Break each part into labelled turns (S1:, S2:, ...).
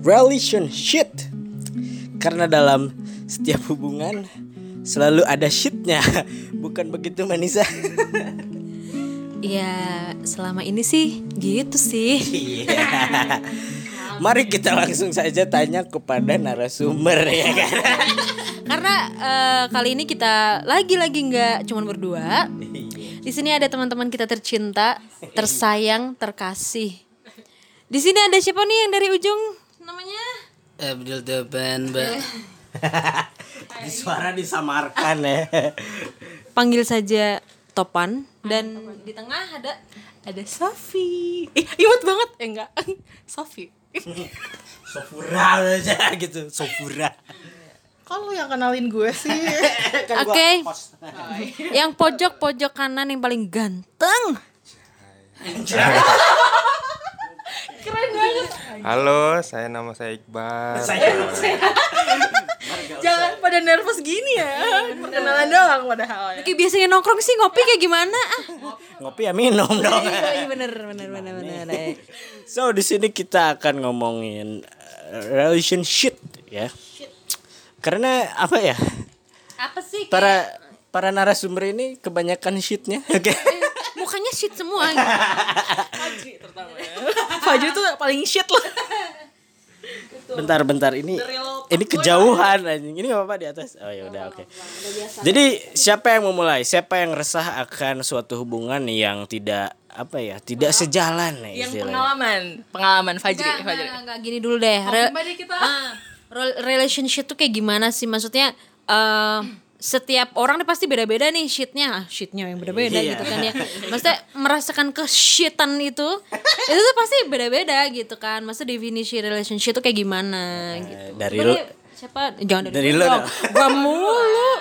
S1: Relationship Karena dalam setiap hubungan Selalu ada shitnya Bukan begitu Manisa
S2: Ya selama ini sih gitu sih.
S1: Iya. Mari kita langsung saja tanya kepada narasumber ya kan
S2: Karena eh, kali ini kita lagi-lagi nggak cuman berdua. Di sini ada teman-teman kita tercinta, tersayang, terkasih. Di sini ada siapa nih yang dari ujung namanya?
S3: Abdul Deban, Mbak.
S1: Di suara disamarkan ya
S2: Panggil saja Topan dan di tengah ada ada Safi. Ih, imut banget. Eh enggak. Safi.
S1: Sofura aja gitu Sofura
S4: Kalau yang kenalin gue sih
S1: Kan
S2: Oke.
S1: host.
S2: Yang pojok-pojok kanan yang paling ganteng.
S5: Halo, saya nama saya Iqbal.
S4: Jangan pada nervous gini ya Perkenalan doang padahal ya
S2: Kayak biasanya nongkrong sih ngopi kayak gimana? Ah.
S1: Ngopi ya minum dong
S2: Iya bener bener bener bener. eh.
S1: So di sini kita akan ngomongin uh, relationship ya. Karena apa ya?
S2: Apa sih?
S1: Para para narasumber ini kebanyakan shitnya. Oke.
S2: Mukanya shit semua gitu.
S4: Fajri tuh paling shit lah
S1: bentar bentar ini ini kejauhan anjing. Ini gak apa-apa di atas. Oh ya udah oke. Jadi siapa yang memulai? Siapa yang resah akan suatu hubungan yang tidak apa ya? Tidak sejalan ya
S4: Yang
S1: istilahnya.
S4: pengalaman Pengalaman Fajri
S2: Enggak,
S4: Fajri
S2: enggak, enggak, gini dulu deh. Re-
S4: deh kita.
S2: Ah, rel- relationship tuh kayak gimana sih? Maksudnya eh setiap orang nih pasti beda-beda nih shitnya, shitnya yang beda-beda
S1: Iya.
S2: gitu kan ya. Maksudnya merasakan keshitan itu, itu tuh pasti beda-beda gitu kan. Maksudnya definisi relationship tuh kayak gimana gitu.
S1: dari lu-
S2: siapa? Jangan dari,
S1: dari
S2: lu. Gua mulu.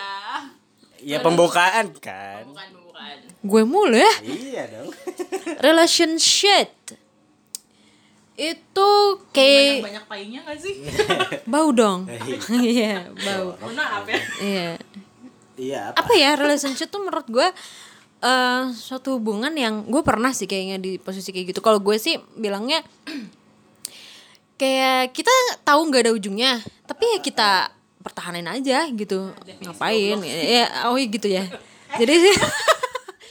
S1: Ya pembukaan kan.
S2: Gue mulu ya.
S1: Iya dong.
S2: Relationship itu kayak
S4: Banyak payungnya gak sih?
S2: bau dong. Iya, bau.
S4: Mohon maaf ya
S2: Iya.
S1: Iya apa?
S2: apa ya relationship tuh menurut gue eh suatu hubungan yang gue pernah sih kayaknya di posisi kayak gitu kalau gue sih bilangnya kayak kita tahu nggak ada ujungnya tapi ya kita pertahanin aja gitu ngapain ya oh iya gitu ya jadi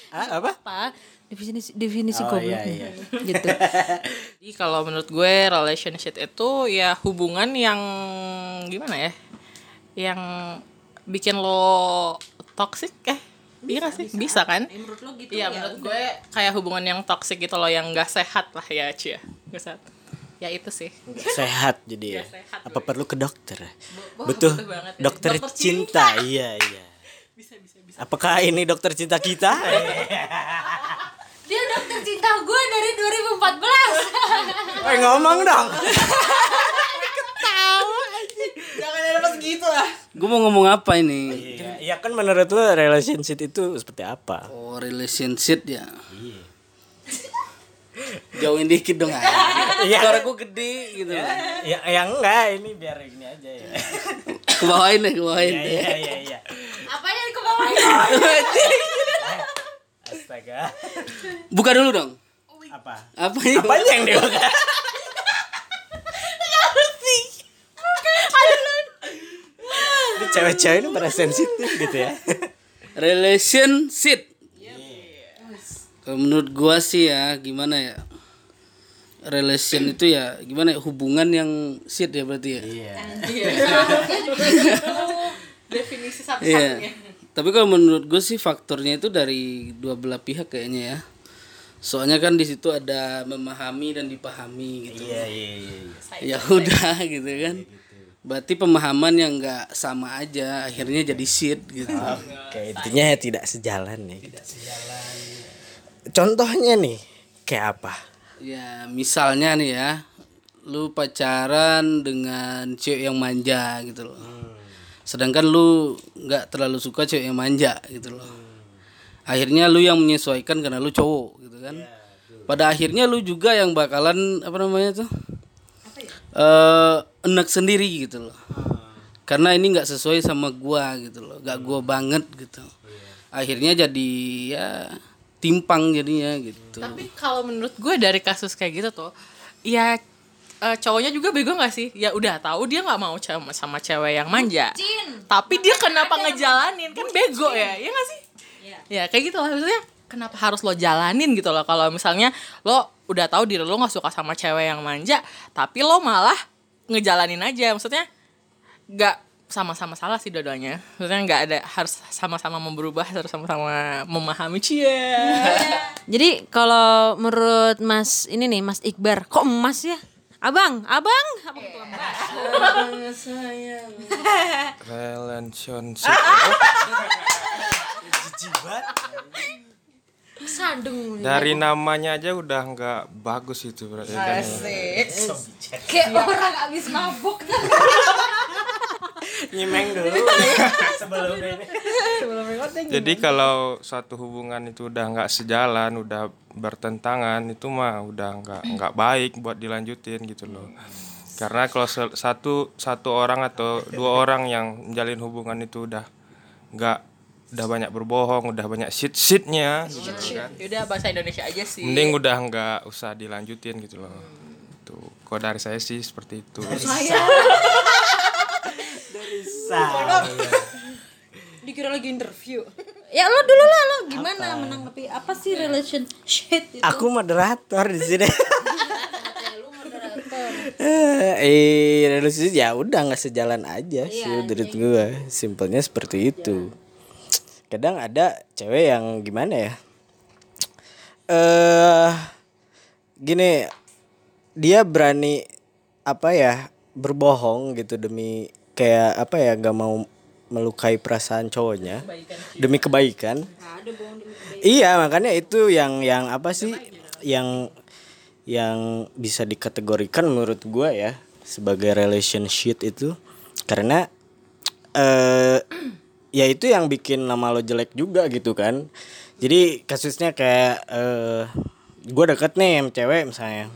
S1: Ah, apa?
S2: apa definisi definisi
S1: Oh,
S2: goblok
S1: iya, iya.
S2: gitu
S4: Jadi kalau menurut gue relationship itu ya hubungan yang gimana ya? Yang bikin lo toxic eh Iya gak sih? Bisa, kan?
S2: menurut lo gitu
S4: Iya, menurut gue kayak hubungan yang toxic gitu loh yang gak sehat lah ya, Cia. Gak sehat. Ya itu sih.
S1: Sehat jadi ya.
S4: Sehat,
S1: Apa perlu ke dokter?
S4: Wah,
S1: Butuh
S4: butuh banget ya.
S1: dokter,
S4: Dokter
S1: cinta. Iya iya.
S4: Bisa, bisa, bisa.
S1: Apakah ini dokter cinta kita?
S2: dia dokter cinta gue dari 2014
S1: Woi ngomong dong.
S4: Jangan nervous gitu lah.
S3: Gue mau ngomong apa ini?
S1: Iya, iya kan menurut lo relationship itu seperti apa?
S3: Oh, relationship ya. Jauhin dikit dong. ah.
S1: Iya.
S3: Suara gue gede gitu.
S1: Ya, ya enggak, ini biar ini aja ya.
S3: Kebawain deh, kebawain
S1: Iya
S3: deh.
S1: iya iya iya.
S2: apa yang ke bawah
S1: Astaga.
S3: Buka dulu dong.
S1: Apa?
S3: Apa ini?
S1: Apanya yang dibuka? Cewek-cewek ini pada sensitif gitu ya.
S3: Relationship. Kalau menurut gua sih ya, gimana ya? Relation itu ya gimana ya? Hubungan yang shit ya berarti ya.
S1: Iya.
S4: Definisi
S3: Iya.
S4: satu-satunya.
S3: Tapi kalau menurut gue sih faktornya itu dari dua belah pihak kayaknya ya. Soalnya kan di situ ada memahami dan dipahami gitu.
S1: Iya iya iya.
S3: Ya udah gitu kan. Berarti pemahaman yang nggak sama aja akhirnya jadi shit gitu.
S1: Oke, intinya ya tidak sejalan ya. Tidak sejalan. Contohnya nih, kayak apa?
S3: Ya misalnya nih ya, lu pacaran dengan cewek yang manja gitu loh. Sedangkan lu nggak terlalu suka cewek yang manja gitu loh. Akhirnya lu yang menyesuaikan karena lu cowok gitu kan. Pada akhirnya lu juga yang bakalan apa namanya tuh? Eh enak sendiri gitu loh. Karena ini nggak sesuai sama gua gitu loh, nggak gua banget gitu. Akhirnya jadi ya timpang jadinya gitu.
S4: Tapi kalau menurut gue dari kasus kayak gitu tuh ya eh, cowoknya juga bego gak sih? Ya udah tahu dia nggak mau sama sama cewek yang manja. Tapi dia kenapa ngejalanin? Kan bego ya ya gak sih? Ya kayak gitu lah. Maksudnya kenapa harus lo jalanin gitu loh? Kalau misalnya lo udah tahu diri lo nggak suka sama cewek yang manja tapi lo malah ngejalanin aja. Maksudnya nggak sama-sama salah sih dua-duanya. Maksudnya nggak ada harus sama-sama berubah harus sama-sama memahami. Cia
S2: Jadi kalau menurut Mas ini nih Mas Iqbar, kok emas ya? Abang, abang, abang tua emas.
S5: Relationship.
S2: Sandung.
S5: Dari namanya aja udah nggak bagus itu berarti kan.
S2: Kayak orang abis mabuk.
S1: Nyimeng dulu sebelum ini.
S5: Jadi kalau suatu hubungan itu udah nggak sejalan, udah bertentangan itu mah udah nggak nggak baik buat dilanjutin gitu loh. Karena kalau satu satu orang atau dua orang yang menjalin hubungan itu udah nggak udah banyak berbohong, udah banyak shit shitnya, gitu kan.
S4: Yaudah bahasa Indonesia aja sih
S5: Mending udah nggak usah dilanjutin gitu loh. Tuh, kok dari saya sih seperti itu.
S2: Dikira lagi interview. Ya lo dulu lah lo gimana menanggapi apa sih relationship itu?
S1: Aku moderator di sini. Eh, relationship ya udah nggak sejalan aja sih menurut gua. Simpelnya seperti itu. Kadang ada cewek yang gimana ya? Eh gini dia berani apa ya berbohong gitu demi kayak apa ya gak mau melukai perasaan cowoknya. Demi kebaikan. Iya makanya itu yang yang apa sih yang yang bisa dikategorikan menurut gua ya sebagai relationship itu. Karena eh ya itu yang bikin nama lo jelek juga gitu kan. Jadi kasusnya kayak eh gue deket nih sama cewek misalnya.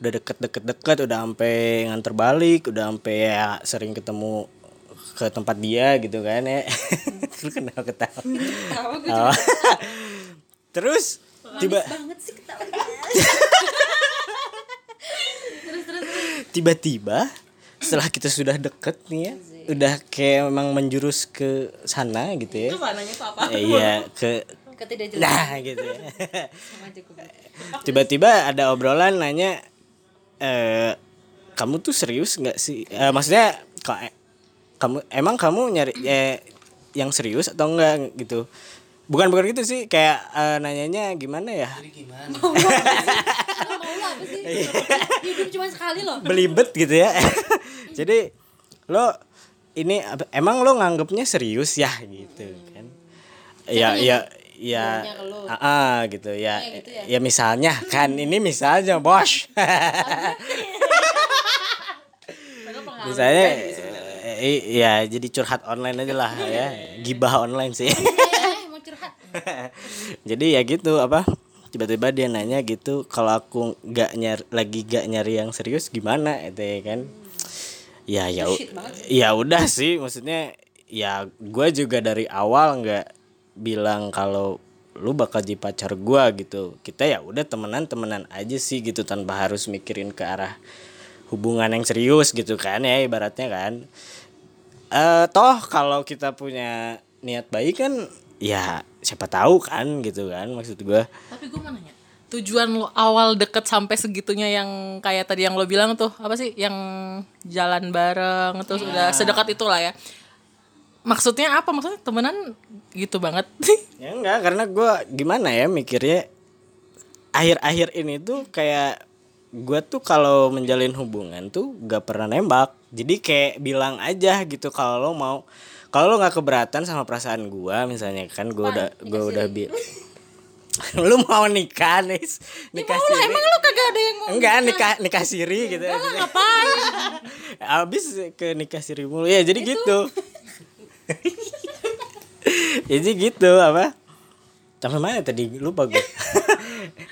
S1: Udah deket-deket-deket udah sampai nganter balik udah sampai ya sering ketemu ke tempat dia gitu kan ya. Lu kenapa ketawa? Oh. terus tiba tiba-tiba setelah kita sudah deket nih ya udah kayak memang menjurus ke sana gitu ya.
S4: Mananya tuh apa?
S1: Eh, iya ke
S2: Ketidakjelasan
S1: nah gitu ya. Tiba-tiba ada obrolan nanya eh kamu tuh serius nggak sih? Eh, maksudnya kok eh, kamu emang kamu nyari eh, yang serius atau enggak? Gitu. Bukan bukan gitu sih kayak eh, nanyanya gimana ya?
S2: Mau lo apa sih? Hidup cuma sekali loh.
S1: belibet gitu ya. Jadi lo ini emang lo nganggapnya serius ya gitu kan? Ya ya ya ah, ah, gitu ya.
S2: Gitu ya?
S1: ya misalnya kan ini misalnya bos. Misalnya eh, ya jadi curhat online aja lah ya. Gibah online sih.
S2: Eh, mau curhat.
S1: jadi ya gitu apa tiba-tiba dia nanya gitu kalau aku nggak nyari lagi gak nyari yang serius gimana? Itu ya kan ya ya ya udah sih maksudnya ya gue juga dari awal nggak bilang kalau lu bakal jadi pacar gue gitu. Kita ya udah temenan temenan aja sih gitu tanpa harus mikirin ke arah hubungan yang serius gitu kan ya ibaratnya kan. Eh toh kalau kita punya niat baik kan ya siapa tahu kan gitu kan maksud gue
S4: Tapi gue mau nanya, tujuan lo awal deket sampai segitunya yang kayak tadi yang lo bilang tuh apa sih? Yang jalan bareng terus udah sedekat itulah ya. Maksudnya apa? Maksudnya temenan gitu banget.
S1: ya enggak karena gue gimana ya mikirnya akhir-akhir ini tuh kayak gue tuh kalau menjalin hubungan tuh gak pernah nembak jadi kayak bilang aja gitu kalau lo mau kalau lo nggak keberatan sama perasaan gue misalnya kan gue udah gue udah bi lu mau nikah nih nikah siri.
S2: Emang lo kagak ada yang mau
S1: enggak nikah? nikah siri gitu.
S2: Ngapain?
S1: abis ke nikah siri mulu. Ya jadi gitu. jadi gitu apa? Sampai mana tadi? Lupa gue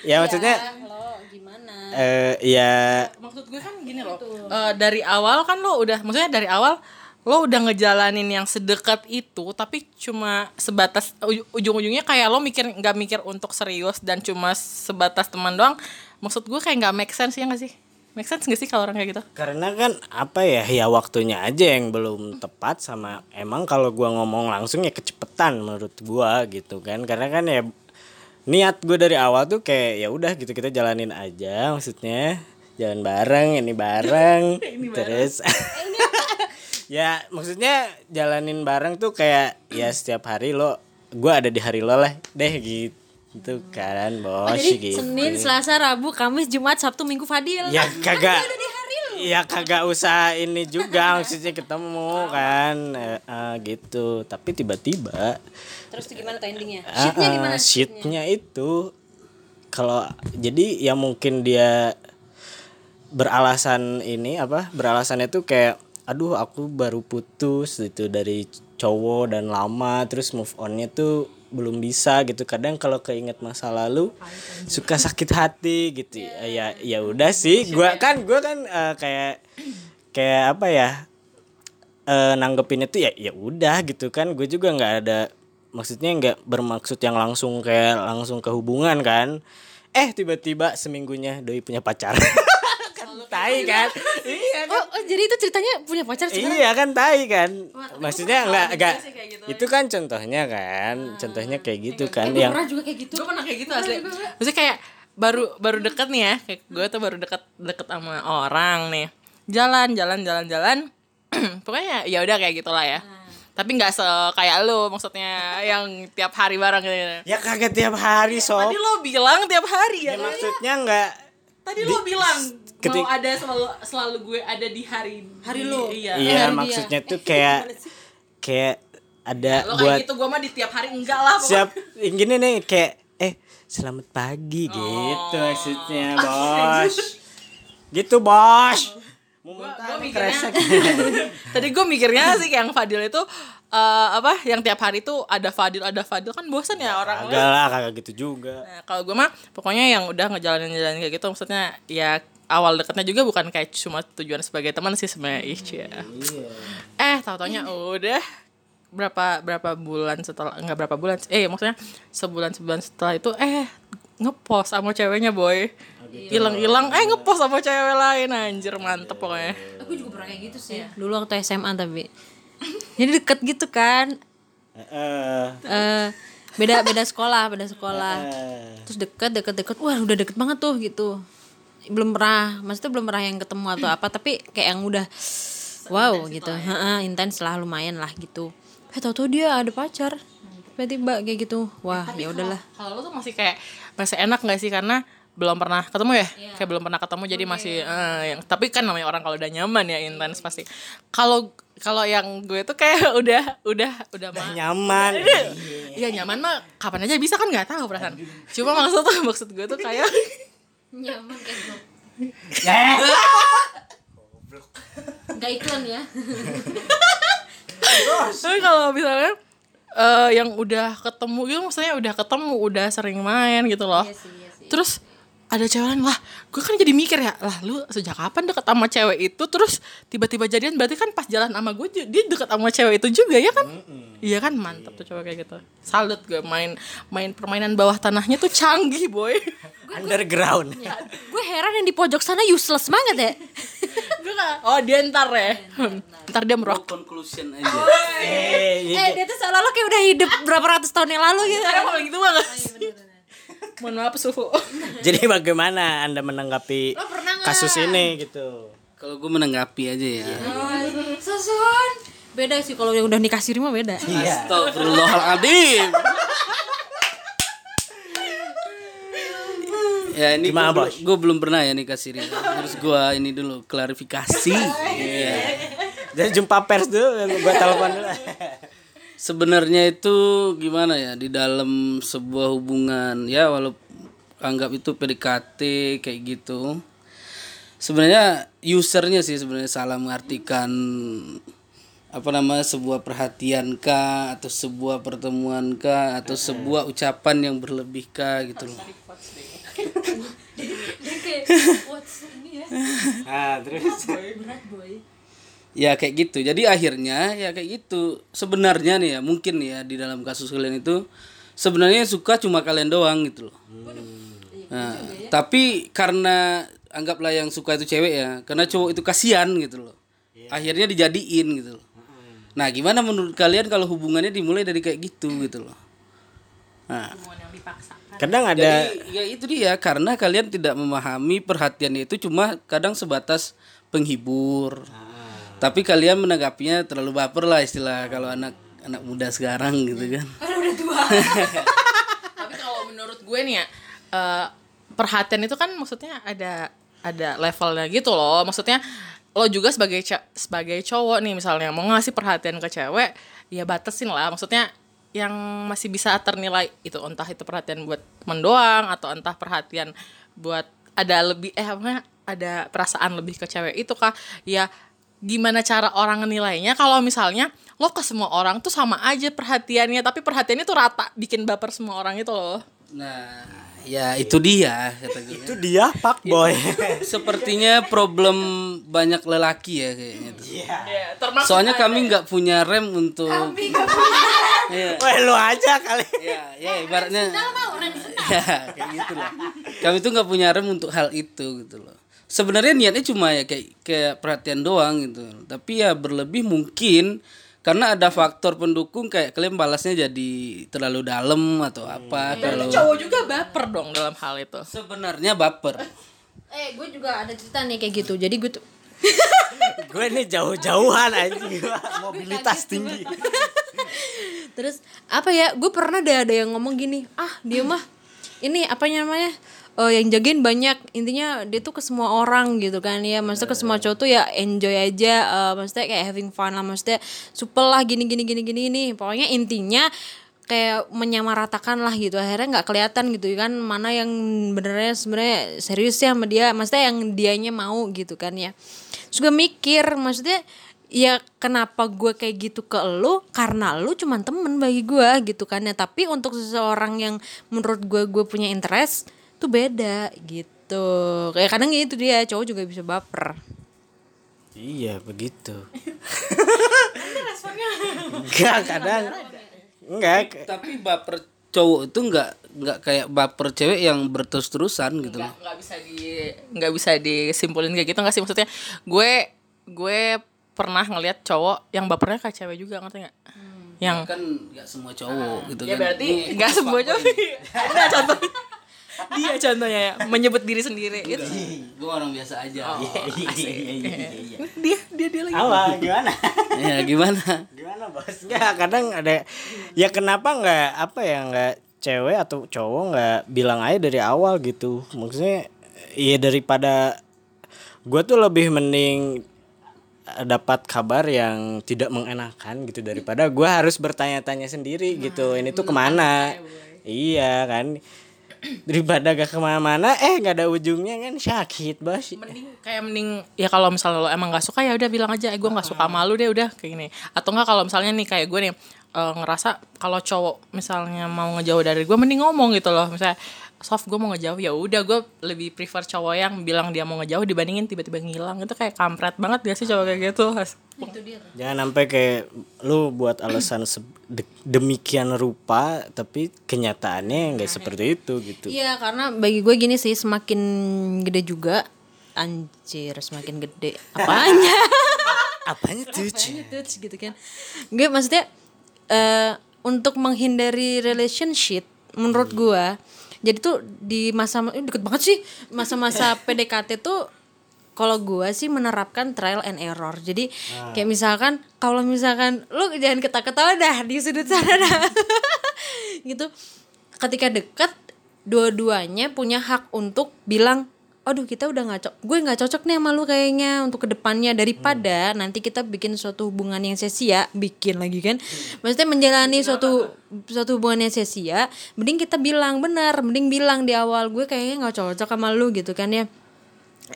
S1: ya maksudnya
S2: Lo gimana?
S1: eh ya
S4: Maksud gue kan gini loh. eh, dari awal kan lo udah maksudnya dari awal lo udah ngejalanin yang sedekat itu tapi cuma sebatas uj- ujung-ujungnya kayak lo mikir nggak mikir untuk serius dan cuma sebatas teman doang maksud gue kayak nggak make sense ya nggak sih? Make sense gak sih kalau orang kayak gitu?
S1: Karena kan apa ya ya waktunya aja yang belum tepat sama emang kalau gua ngomong langsung ya kecepetan menurut gua gitu kan. Karena kan ya niat gue dari awal tuh kayak ya udah gitu kita jalanin aja maksudnya. Jalan bareng ini bareng terus ya maksudnya jalanin bareng tuh kayak ya setiap hari lo gua ada di hari lo lah deh gitu kan bos
S2: Jadi
S1: gitu.
S2: Senin, Selasa, Rabu, Kamis, Jumat, Sabtu, Minggu Fadil.
S1: ya kagak ya kagak usah ini juga maksudnya ketemu kan eh, eh, gitu tapi tiba-tiba
S2: Terus tuh gimana tuh endingnya?
S1: ah,
S2: Sheetnya gimana?
S1: sheetnya itu kalau jadi ya mungkin dia beralasan ini apa beralasannya tuh kayak aduh aku baru putus gitu dari cowok dan lama terus move onnya tuh belum bisa gitu. Kadang kalau keinget masa lalu suka sakit hati gitu. Ya ya udah sih. Gua kan gua kan eh, kayak kayak apa ya eh nanggepinnya tuh ya ya udah gitu kan. Gue juga nggak ada maksudnya nggak bermaksud yang langsung kayak langsung ke hubungan kan. Eh tiba-tiba seminggunya doi punya pacar tai kan? iya kan?
S2: Oh, oh, jadi itu ceritanya punya pacar sekarang?
S1: iya kan tai kan? Maksudnya nggak nggak itu kan contohnya kan contohnya kayak gitu kan yang
S2: Pernah juga kayak gitu.
S4: gue pernah kayak gitu asli. maksudnya kayak baru baru deket nih ya kayak gue tuh baru deket deket sama orang nih. Jalan jalan jalan jalan. Pokoknya ya udah kayak gitulah ya. Tapi nggak se kayak lu maksudnya yang tiap hari bareng gitu.
S1: Ya kaget tiap hari sob.
S4: tadi lo bilang tiap hari ya
S1: ya maksudnya nggak
S4: tadi lo bilang
S1: ketik-
S4: mau ada selalu selalu gue ada di hari
S2: Hari lo.
S4: iya.
S1: Iya
S2: hari dia.
S1: maksudnya tuh kayak kayak ada
S4: lo
S1: buat
S4: kayak gitu gue mah di tiap hari enggak lah pokoknya.
S1: siap gini nih kayak eh selamat pagi gitu maksudnya bos. gitu bos. Nih
S4: mikirnya- Tadi gue mikirnya sih kayak yang Fadil itu eh, apa yang tiap hari tuh ada Fadil ada Fadil. Kan bosan ya orang
S1: kagak lah kagak gitu juga.
S4: Nah, kalau gue mah pokoknya yang udah ngejalanin jalanin kayak gitu maksudnya ya awal deketnya juga bukan kayak cuma tujuan sebagai teman sih sebenarnya ih cia. Eh tahu taunya udah berapa berapa bulan setelah enggak berapa bulan eh maksudnya sebulan sebulan setelah itu eh ngepost sama ceweknya boy hilang-hilang eh ngepost sama cewek lain anjir mantep pokoknya
S2: Aku juga pernah kayak gitu sih. Dulu waktu SMA tapi. Jadi deket gitu kan.
S1: Heeh.
S2: eh beda beda sekolah, beda sekolah.
S1: Eh.
S2: Terus deket deket deket. Wah, udah deket banget tuh gitu. Belum pernah, maksudnya belum pernah yang ketemu atau apa, tapi kayak yang udah wow gitu. Heeh, intens lah lumayan lah gitu. Eh tau-tau dia ada pacar. Tiba-tiba kayak gitu. Wah, ya udahlah.
S4: Kalau lu tuh masih kayak masih enak gak sih karena belum pernah ketemu ya? Kayak belum pernah ketemu jadi masih eh, yang tapi kan namanya orang kalau udah nyaman ya intens pasti. Kalau kalau yang gue tuh kayak udah udah udah mah
S1: nyaman
S4: Iya nyaman mah kapan aja bisa kan nggak tahu perasaan. Cuma maksud tuh maksud gue tuh kayak
S2: Nyaman kayak gitu.
S1: Eh.
S2: Gak iklan ya.
S4: tapi kalau misalnya eh, yang udah ketemu gitu maksudnya udah ketemu udah sering main gitu loh. Terus ada cewek lain lah gue kan jadi mikir ya lah lu sejak kapan deket sama cewek itu? Terus tiba-tiba jadian berarti kan pas jalan sama gue dia deket sama cewek itu juga ya kan? Iya kan? Mantap tuh cewek kayak gitu. Salut gue main main permainan bawah tanahnya tuh canggih boy.
S1: Underground.
S2: Gue heran yang di pojok sana useless banget ya.
S4: gue oh dia ntar ya. Ntar dia
S3: No
S4: merok
S3: conclusion aja.
S1: eh
S2: eh dia tuh seolah-olah kayak udah hidup berapa ratus tahun yang lalu gitu.
S4: Sekarang mau gitu banget mohon maaf suhu
S1: jadi bagaimana anda menanggapi kasus ini gitu
S3: Kalau gue menanggapi aja ya.
S2: Susun. Beda sih kalau yang udah nikah siri mah beda.
S1: iya
S3: Astagfirullahaladzim. ya ini
S1: Gimana,
S3: gue,
S1: Bos?
S3: gue belum pernah ya nikah siri. Terus gue ini dulu klarifikasi. Iya.
S1: jadi jumpa pers dulu gua telepon dulu
S3: Sebenarnya itu gimana ya di dalam sebuah hubungan. Ya walau anggap itu PDKT kayak gitu. Sebenarnya usernya sih sebenarnya salah mengartikan apa nama sebuah perhatian kah atau sebuah pertemuan kah atau sebuah ucapan yang berlebih kah gitu loh.
S1: ah terus
S3: Ya kayak gitu. Jadi akhirnya ya kayak gitu. Sebenarnya nih ya mungkin ya di dalam kasus kalian itu sebenarnya suka cuma kalian doang gitu loh. Nah, tapi karena anggaplah yang suka itu cewek ya, karena cowok itu kasihan gitu loh. Akhirnya dijadiin gitu loh. Nah, gimana menurut kalian kalau hubungannya dimulai dari kayak gitu gitu loh? Nah,
S1: Kadang ada
S3: jadi ya itu dia karena kalian tidak memahami perhatiannya itu cuma kadang sebatas penghibur. Tapi kalian menanggapinya terlalu baper lah istilah kalau anak anak muda sekarang gitu kan.
S4: tapi kalau menurut gue nih ya eh, perhatian itu kan maksudnya ada ada levelnya gitu loh. Maksudnya lo juga sebagai sebagai cowok nih misalnya mau ngasih perhatian ke cewek ya batasin lah. Maksudnya yang masih bisa ternilai itu entah itu perhatian buat mendoang atau entah perhatian buat ada lebih eh apa ada perasaan lebih ke cewek itu kah? Ya gimana cara orang nilainya kalau misalnya lo ke semua orang tuh sama aja perhatiannya tapi perhatiannya tuh rata bikin baper semua orang itu loh
S3: Nah, ya itu dia kata gue.
S1: itu dia pak boy.
S3: Sepertinya problem banyak lelaki ya kayaknya tuh.
S4: termasuk
S3: Soalnya kami nggak punya rem untuk Iya.
S1: Wah lu aja kali.
S3: Ya, ya ibaratnya ya kayak gitu lah. Kami tuh nggak punya rem untuk hal itu gitu loh. Sebenarnya niatnya cuma ya kayak kayak perhatian doang gitu. Tapi ya berlebih mungkin karena ada faktor pendukung kayak kalian balasnya jadi terlalu dalam atau apa kalau
S4: cowok juga baper dong dalam hal itu
S3: sebenarnya baper.
S2: Eh, gue juga ada cerita nih kayak gitu. Jadi gue tuh
S1: Gue ini jauh-jauhan anjing. Mobilitas tinggi.
S2: Terus apa ya? Gue pernah ada ada yang ngomong gini, ah dia mah ini apa namanya? Oh, yang jagain banyak. Intinya dia tuh ke semua orang gitu kan. Ya maksudnya ke semua cowok tuh ya enjoy aja eh, maksudnya kayak having fun lah. Maksudnya supel lah gini gini gini gini nih pokoknya intinya kayak menyamaratakan lah gitu. Akhirnya nggak kelihatan gitu kan mana yang benernya sebenarnya serius ya sama dia. Maksudnya yang dianya mau gitu kan ya. Juga mikir maksudnya ya kenapa gue kayak gitu ke lu? Karena lu cuman temen bagi gue gitu kan ya. Tapi untuk seseorang yang menurut gue gue punya interest tuh beda gitu kayak kadang itu dia cowok juga bisa baper
S1: Iya begitu. Enggak kadang. Enggak.
S3: Tapi baper cowok itu nggak nggak kayak baper cewek yang berterus-terusan gitu loh.
S4: nggak bisa di nggak bisa disimpulin kayak gitu nggak sih maksudnya gue gue pernah ngelihat cowok yang bapernya kayak cewek juga ngerti nggak yang
S3: Kan nggak semua cowok gitu
S4: ya
S3: kan.
S4: berarti nggak semua cowok ada contoh dia contohnya ya menyebut diri sendiri. Itu.
S3: Gue orang biasa aja.
S4: dia dia dia lagi.
S1: Apa? Gimana?
S3: ya gimana?
S1: Gimana bos? Enggak kadang ada ya kenapa nggak apa ya nggak cewek atau cowok nggak bilang aja dari awal gitu. Maksudnya ya daripada gue tuh lebih mending dapat kabar yang tidak mengenakan gitu daripada gue harus bertanya-tanya sendiri gitu. Ini tuh ke mana? Iya kan daripada gak ke mana-mana eh nggak ada ujungnya kan. Sakit bos
S4: mending kayak mending ya kalau misalnya lo emang nggak suka ya udah bilang aja eh gue nggak suka malu deh udah kayak gini. Atau enggak kalau misalnya nih kayak gue nih eh, ngerasa kalau cowok misalnya mau ngejauh dari gue mending ngomong gitu loh. Misalnya soft gue mau ngejauh ya udah gue lebih prefer cowok yang bilang dia mau ngejauh dibandingin tiba-tiba ngilang. Itu kayak kampret banget gak sih cowok kayak gitu
S1: Jangan sampai kayak lu buat alasan de- demikian rupa tapi kenyataannya nggak seperti itu gitu.
S2: Iya karena bagi gue gini sih semakin gede juga anjir semakin gede. Apanya?
S1: Apanya tuh?
S2: Gitu kan. Gue maksudnya eh untuk menghindari relationship menurut gua jadi tuh di masa ini deket banget sih. Masa-masa PDKT tuh kalau gua sih menerapkan trial and error. Jadi kayak misalkan kalau misalkan lu jangan ketawa-ketawa dah di sudut sana dah. Gitu. Ketika deket dua-duanya punya hak untuk bilang aduh kita udah nggak cocok gue nggak cocok nih sama lu kayaknya untuk ke depannya. Daripada nanti kita bikin suatu hubungan yang sia-sia. Bikin lagi kan? Maksudnya menjalani suatu suatu hubungan yang sia-sia mending kita bilang benar mending bilang di awal gue kayaknya nggak cocok sama lu gitu kan ya.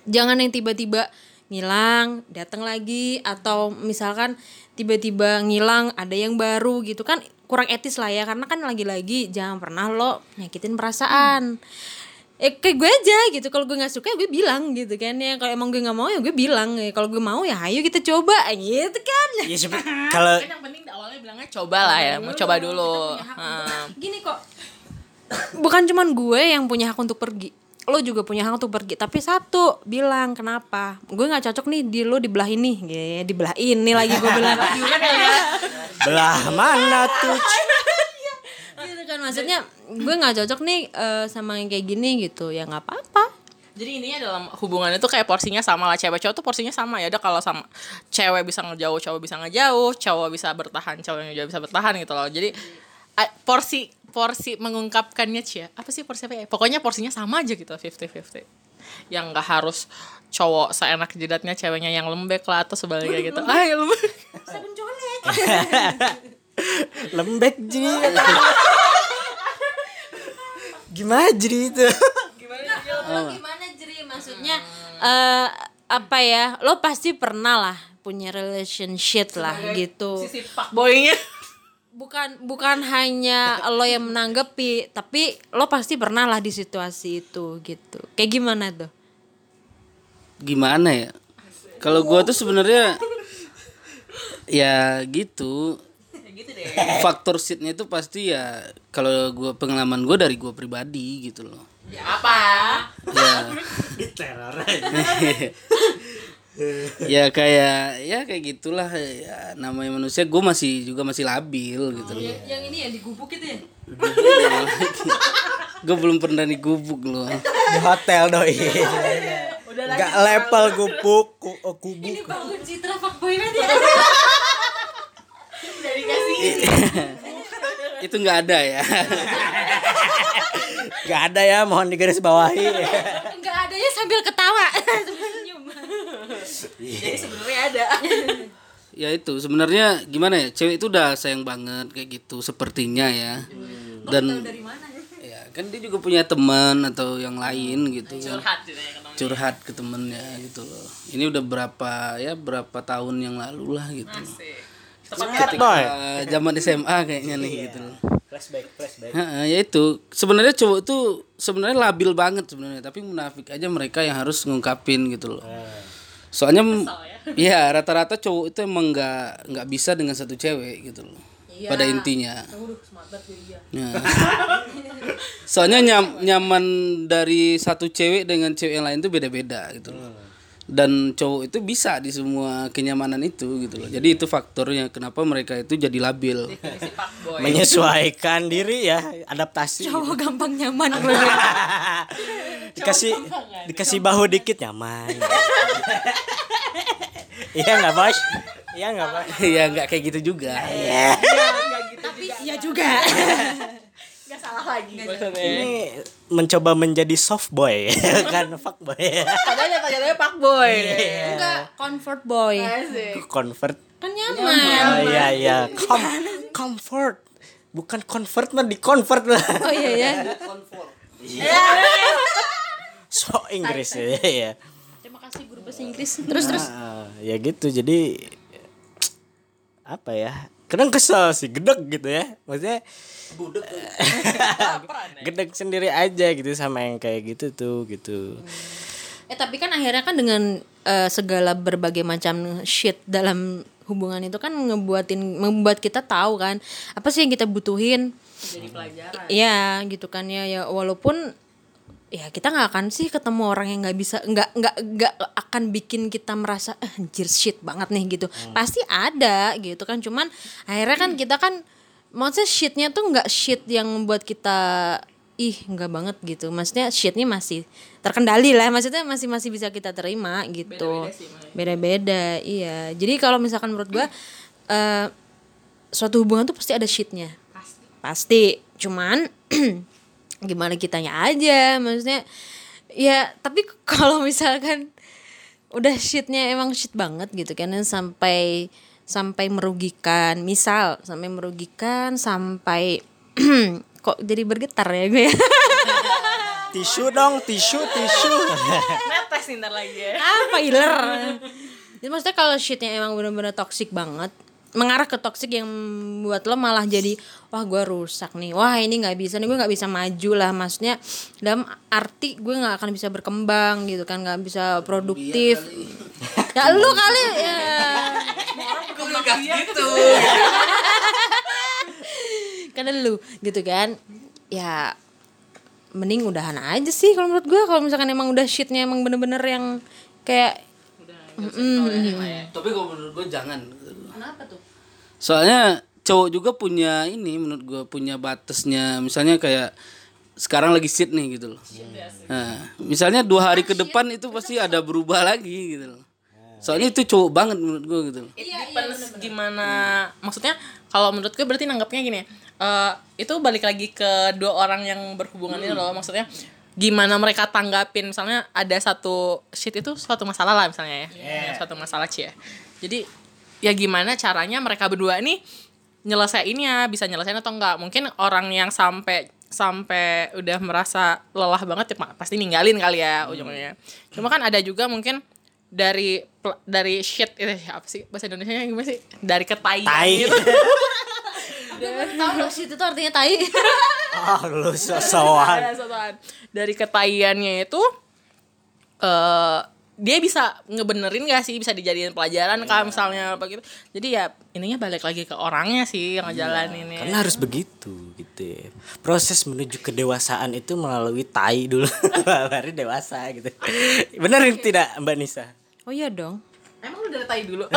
S2: Jangan yang tiba-tiba ngilang datang lagi atau misalkan tiba-tiba ngilang ada yang baru gitu kan kurang etis lah ya. Karena kan lagi-lagi jangan pernah lo nyakitin perasaan eh kayak gue aja gitu. Kalau gue nggak suka ya gue bilang gitu kan. Ya kalau emang gue nggak mau ya gue bilang. Ya kalau gue mau ya ayo kita coba. Gitu kan.
S1: Ya kalau
S4: kan yang penting awalnya bilangnya coba lah ya. Mau coba dulu. Nah.
S2: gini kok. Bukan cuman gue yang punya hak untuk pergi. Lo juga punya hak untuk pergi. Tapi satu bilang kenapa. Gue nggak cocok nih di lo di belah ini ya di belah ini lagi gue bilang.
S1: Belah mana tuh?
S2: gitu kan maksudnya gue nggak cocok nih eh, sama yang kayak gini gitu. Ya nggak apa-apa.
S4: Jadi intinya dalam hubungan itu kayak porsinya sama lah. Cewek cowok tuh porsinya sama. Ya udah kalau sama cewek bisa ngejauh cowok bisa ngejauh. Cowok bisa bertahan cowok yang juga bisa bertahan gitu loh. Jadi porsi porsi mengungkapkannya cia apa sih porsi apa ya? Pokoknya porsinya sama aja gitu 50-50 yang nggak harus cowok seenak jidatnya ceweknya yang lembek lah atau sebaliknya gitu. Ah ya lembek.
S1: Lembek jadi. Gimana jadi itu?
S2: lo gimana jadi maksudnya eh apa ya? Lo pasti pernah lah punya relationship lah gitu.
S4: si pak boynya?
S2: Bukan bukan hanya lo yang menanggapi tapi lo pasti pernah lah di situasi itu gitu. Kayak gimana tuh?
S3: Gimana ya? Kalau gua tuh sebenarnya ya gitu faktor shitnya itu pasti ya kalau gua pengalaman gua dari gua pribadi gitu loh.
S4: Ya apa?
S3: Ya. Ya kayak ya kayak gitulah ya namanya manusia gue masih juga masih labil gitu loh.
S2: yang ini yang digubuk itu ya?
S3: Gue belum pernah digubuk loh.
S1: Di hotel doi. Gak level gubuk ku- oh, kubuk.
S2: bangun citra fuckboy ya
S3: itu nggak ada ya.
S1: Gak ada ya, mohon digaris bawahi.
S2: nggak adanya sambil ketawa.
S4: Jadi sebenarnya ada.
S3: Ya itu sebenarnya gimana ya cewek itu udah sayang banget kayak gitu sepertinya ya. Dan ya? kan dia juga punya teman atau yang lain gitu kan.
S4: Curhat ya ketemu.
S3: curhat ke temennya gitu loh. Ini udah berapa ya berapa tahun yang lalu lah gitu
S1: Semangat boy.
S3: Zaman SMA kayaknya nih gitu. Loh
S1: Flashback, flashback.
S3: Heeh, ya itu. Sebenarnya cowok tuh sebenarnya labil banget sebenarnya tapi munafik aja mereka yang harus ngungkapin gitu loh. Soalnya m- ya. rata-rata cowok itu emang nggak nggak bisa dengan satu cewek gitu loh pada intinya. Ya. soalnya nyam- nyaman dari satu cewek dengan cewek yang lain tuh beda-beda gitu loh dan cowok itu bisa di semua kenyamanan itu gitu loh. Jadi itu faktornya kenapa mereka itu jadi labil.
S1: Menyesuaikan diri ya, adaptasi.
S2: cowok gampang nyaman.
S1: Dikasih dikasih bahu dikit nyaman. Iya nggak bos? Iya nggak bos?
S3: ya nggak kayak gitu juga.
S2: Tapi iya juga.
S4: Nggak salah lagi.
S1: Ini mencoba menjadi soft boy, kan fuck boy.
S4: padahal nyata-nyatanya pak boy
S2: enggak comfort boy
S1: Convert.
S2: kan nyaman
S1: Oh iya iya. Com comfort. Bukan convert mah di convert lah.
S2: oh iya ya
S1: So Inggris ya. ya.
S2: terima kasih guru bahasa Inggris terus terus
S1: Ah, ya gitu jadi apa ya kadang kesel sih gedek gitu ya. Maksudnya gedek sendiri aja gitu sama yang kayak gitu tuh gitu.
S2: Eh tapi kan akhirnya kan dengan eh, segala berbagai macam shit dalam hubungan itu kan ngebuatin membuat kita tahu kan apa sih yang kita butuhin.
S4: jadi pelajaran.
S2: Iya gitu kan ya. Ya walaupun ya kita nggak akan sih ketemu orang yang nggak bisa nggak nggak nggak akan bikin kita merasa eh, anjir shit banget nih gitu. Pasti ada gitu kan. Cuman akhirnya kan kita kan maksudnya shitnya tuh nggak shit yang membuat kita ih nggak banget gitu. Maksudnya shitnya masih terkendali lah. Maksudnya masih masih bisa kita terima gitu. Beda-beda iya. Jadi kalau misalkan menurut gua eh suatu hubungan tuh pasti ada shitnya. Pasti. Cuman gimana kitanya aja maksudnya ya tapi kalau misalkan udah shitnya emang shit banget gitu kan sampai sampai merugikan misal sampai merugikan sampai kok jadi bergetar ya gue ya?
S1: Tisu dong tisu tisu.
S4: Netes ntar lagi ya.
S2: Apa iler? Jadi maksudnya kalau shitnya emang bener-bener toxic banget mengarah ke toxic yang buat lo malah jadi wah gue rusak nih. Wah ini nggak bisa nih gue nggak bisa maju lah. Maksudnya dalam arti gue nggak akan bisa berkembang gitu kan nggak bisa produktif. ya lu kali ya.
S4: Gitu?
S2: karena lu gitu kan. Ya mending udahan aja sih kalau menurut gue kalau misalkan emang udah shitnya emang bener-bener yang kayak
S3: tapi kalau menurut gue jangan
S2: kenapa tuh?
S3: Soalnya cowok juga punya ini menurut gue punya batasnya. Misalnya kayak sekarang lagi sit nih gitu loh. Nah, misalnya dua hari ke depan itu pasti ada berubah lagi gitu loh. Soalnya itu cowok banget menurut gue gitu loh.
S4: It depends gimana maksudnya kalau menurut gue berarti nanggapnya gini eh itu balik lagi ke dua orang yang berhubungan ini loh. Maksudnya gimana mereka tanggapin misalnya ada satu shit itu suatu masalah lah misalnya ya. Ya, suatu masalah cie. Jadi ya gimana caranya mereka berdua ini nyelesainnya bisa nyelesain atau enggak. Mungkin orang yang sampai sampai udah merasa lelah banget ya pa- pasti ninggalin kali ya ujungnya. Cuma kan ada juga mungkin dari dari shit itu apa sih bahasa Indonesia nya gimana sih? Dari ketayan
S1: Tai.
S4: gitu.
S2: Tahu shit itu artinya tai.
S1: Oh, lu sosokan.
S4: Dari ketaiannya itu eh dia bisa ngebenerin gak sih? Bisa dijadiin pelajaran kah misalnya apa gitu jadi ya ininya balik lagi ke orangnya sih yang ngejalanin ya
S1: Karena harus begitu gitu ya. Proses menuju kedewasaan itu melalui tai dulu. Baru dewasa gitu. Benar tidak Mbak Nisa?
S2: oh iya dong.
S4: Emang lu dari tai dulu?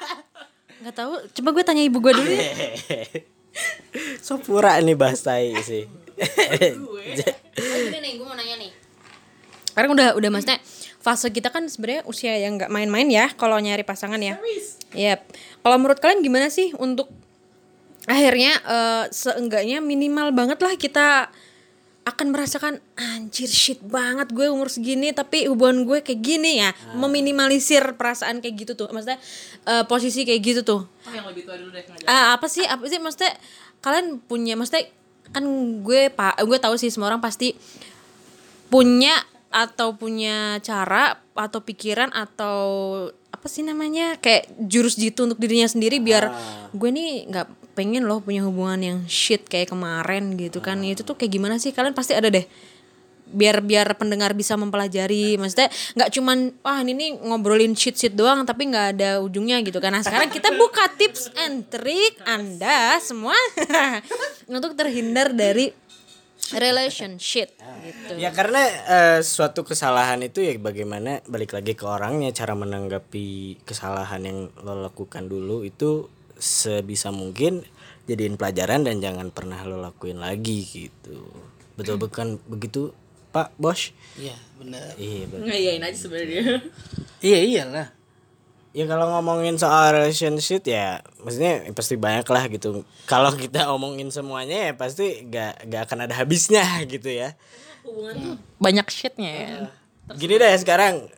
S2: Nggak tahu. Coba gue tanya ibu gue dulu ya.
S1: So pura nih bahas tai sih.
S2: gini nih gue mau nanya nih. Sekarang udah udah maksudnya fase kita kan sebenarnya usia yang nggak main-main ya kalau nyari pasangan ya. Yap. Kalau menurut kalian gimana sih untuk akhirnya eh, seenggaknya minimal banget lah kita akan merasakan anjir shit banget gue umur segini tapi hubungan gue kayak gini ya. Meminimalisir perasaan kayak gitu tuh. Maksudnya eh, posisi kayak gitu tuh.
S4: Oh, yang lebih tua dulu deh.
S2: Ah, apa sih? Apa sih? Maksudnya kalian punya maksudnya kan gue pak gue tahu sih semua orang pasti punya atau punya cara atau pikiran atau apa sih namanya kayak jurus jitu untuk dirinya sendiri biar gue nih nggak pengen loh punya hubungan yang shit kayak kemarin gitu kan. Itu tuh kayak gimana sih? Kalian pasti ada deh. Biar biar pendengar bisa mempelajari. Maksudnya nggak cuman wah ini nih ngobrolin shit shit doang tapi nggak ada ujungnya gitu kan. Nah sekarang kita buka tips and trick anda semua untuk terhindar dari relationship. Gitu.
S1: Ya karena eh, suatu kesalahan itu ya bagaimana balik lagi ke orangnya cara menanggapi kesalahan yang lo lakukan dulu itu sebisa mungkin jadiin pelajaran dan jangan pernah lo lakuin lagi gitu. Betul bukan begitu Pak Bos?
S3: iya benar.
S1: Iya betul.
S4: Ngeyain aja sebenarnya.
S3: Iya iyalah
S1: Ya kalau ngomongin soal relationship ya maksudnya ya pasti banyak lah gitu. Kalau kita omongin semuanya ya pasti gak, gak akan ada habisnya gitu ya.
S4: hubungan tuh banyak shitnya ya
S1: Gini deh sekarang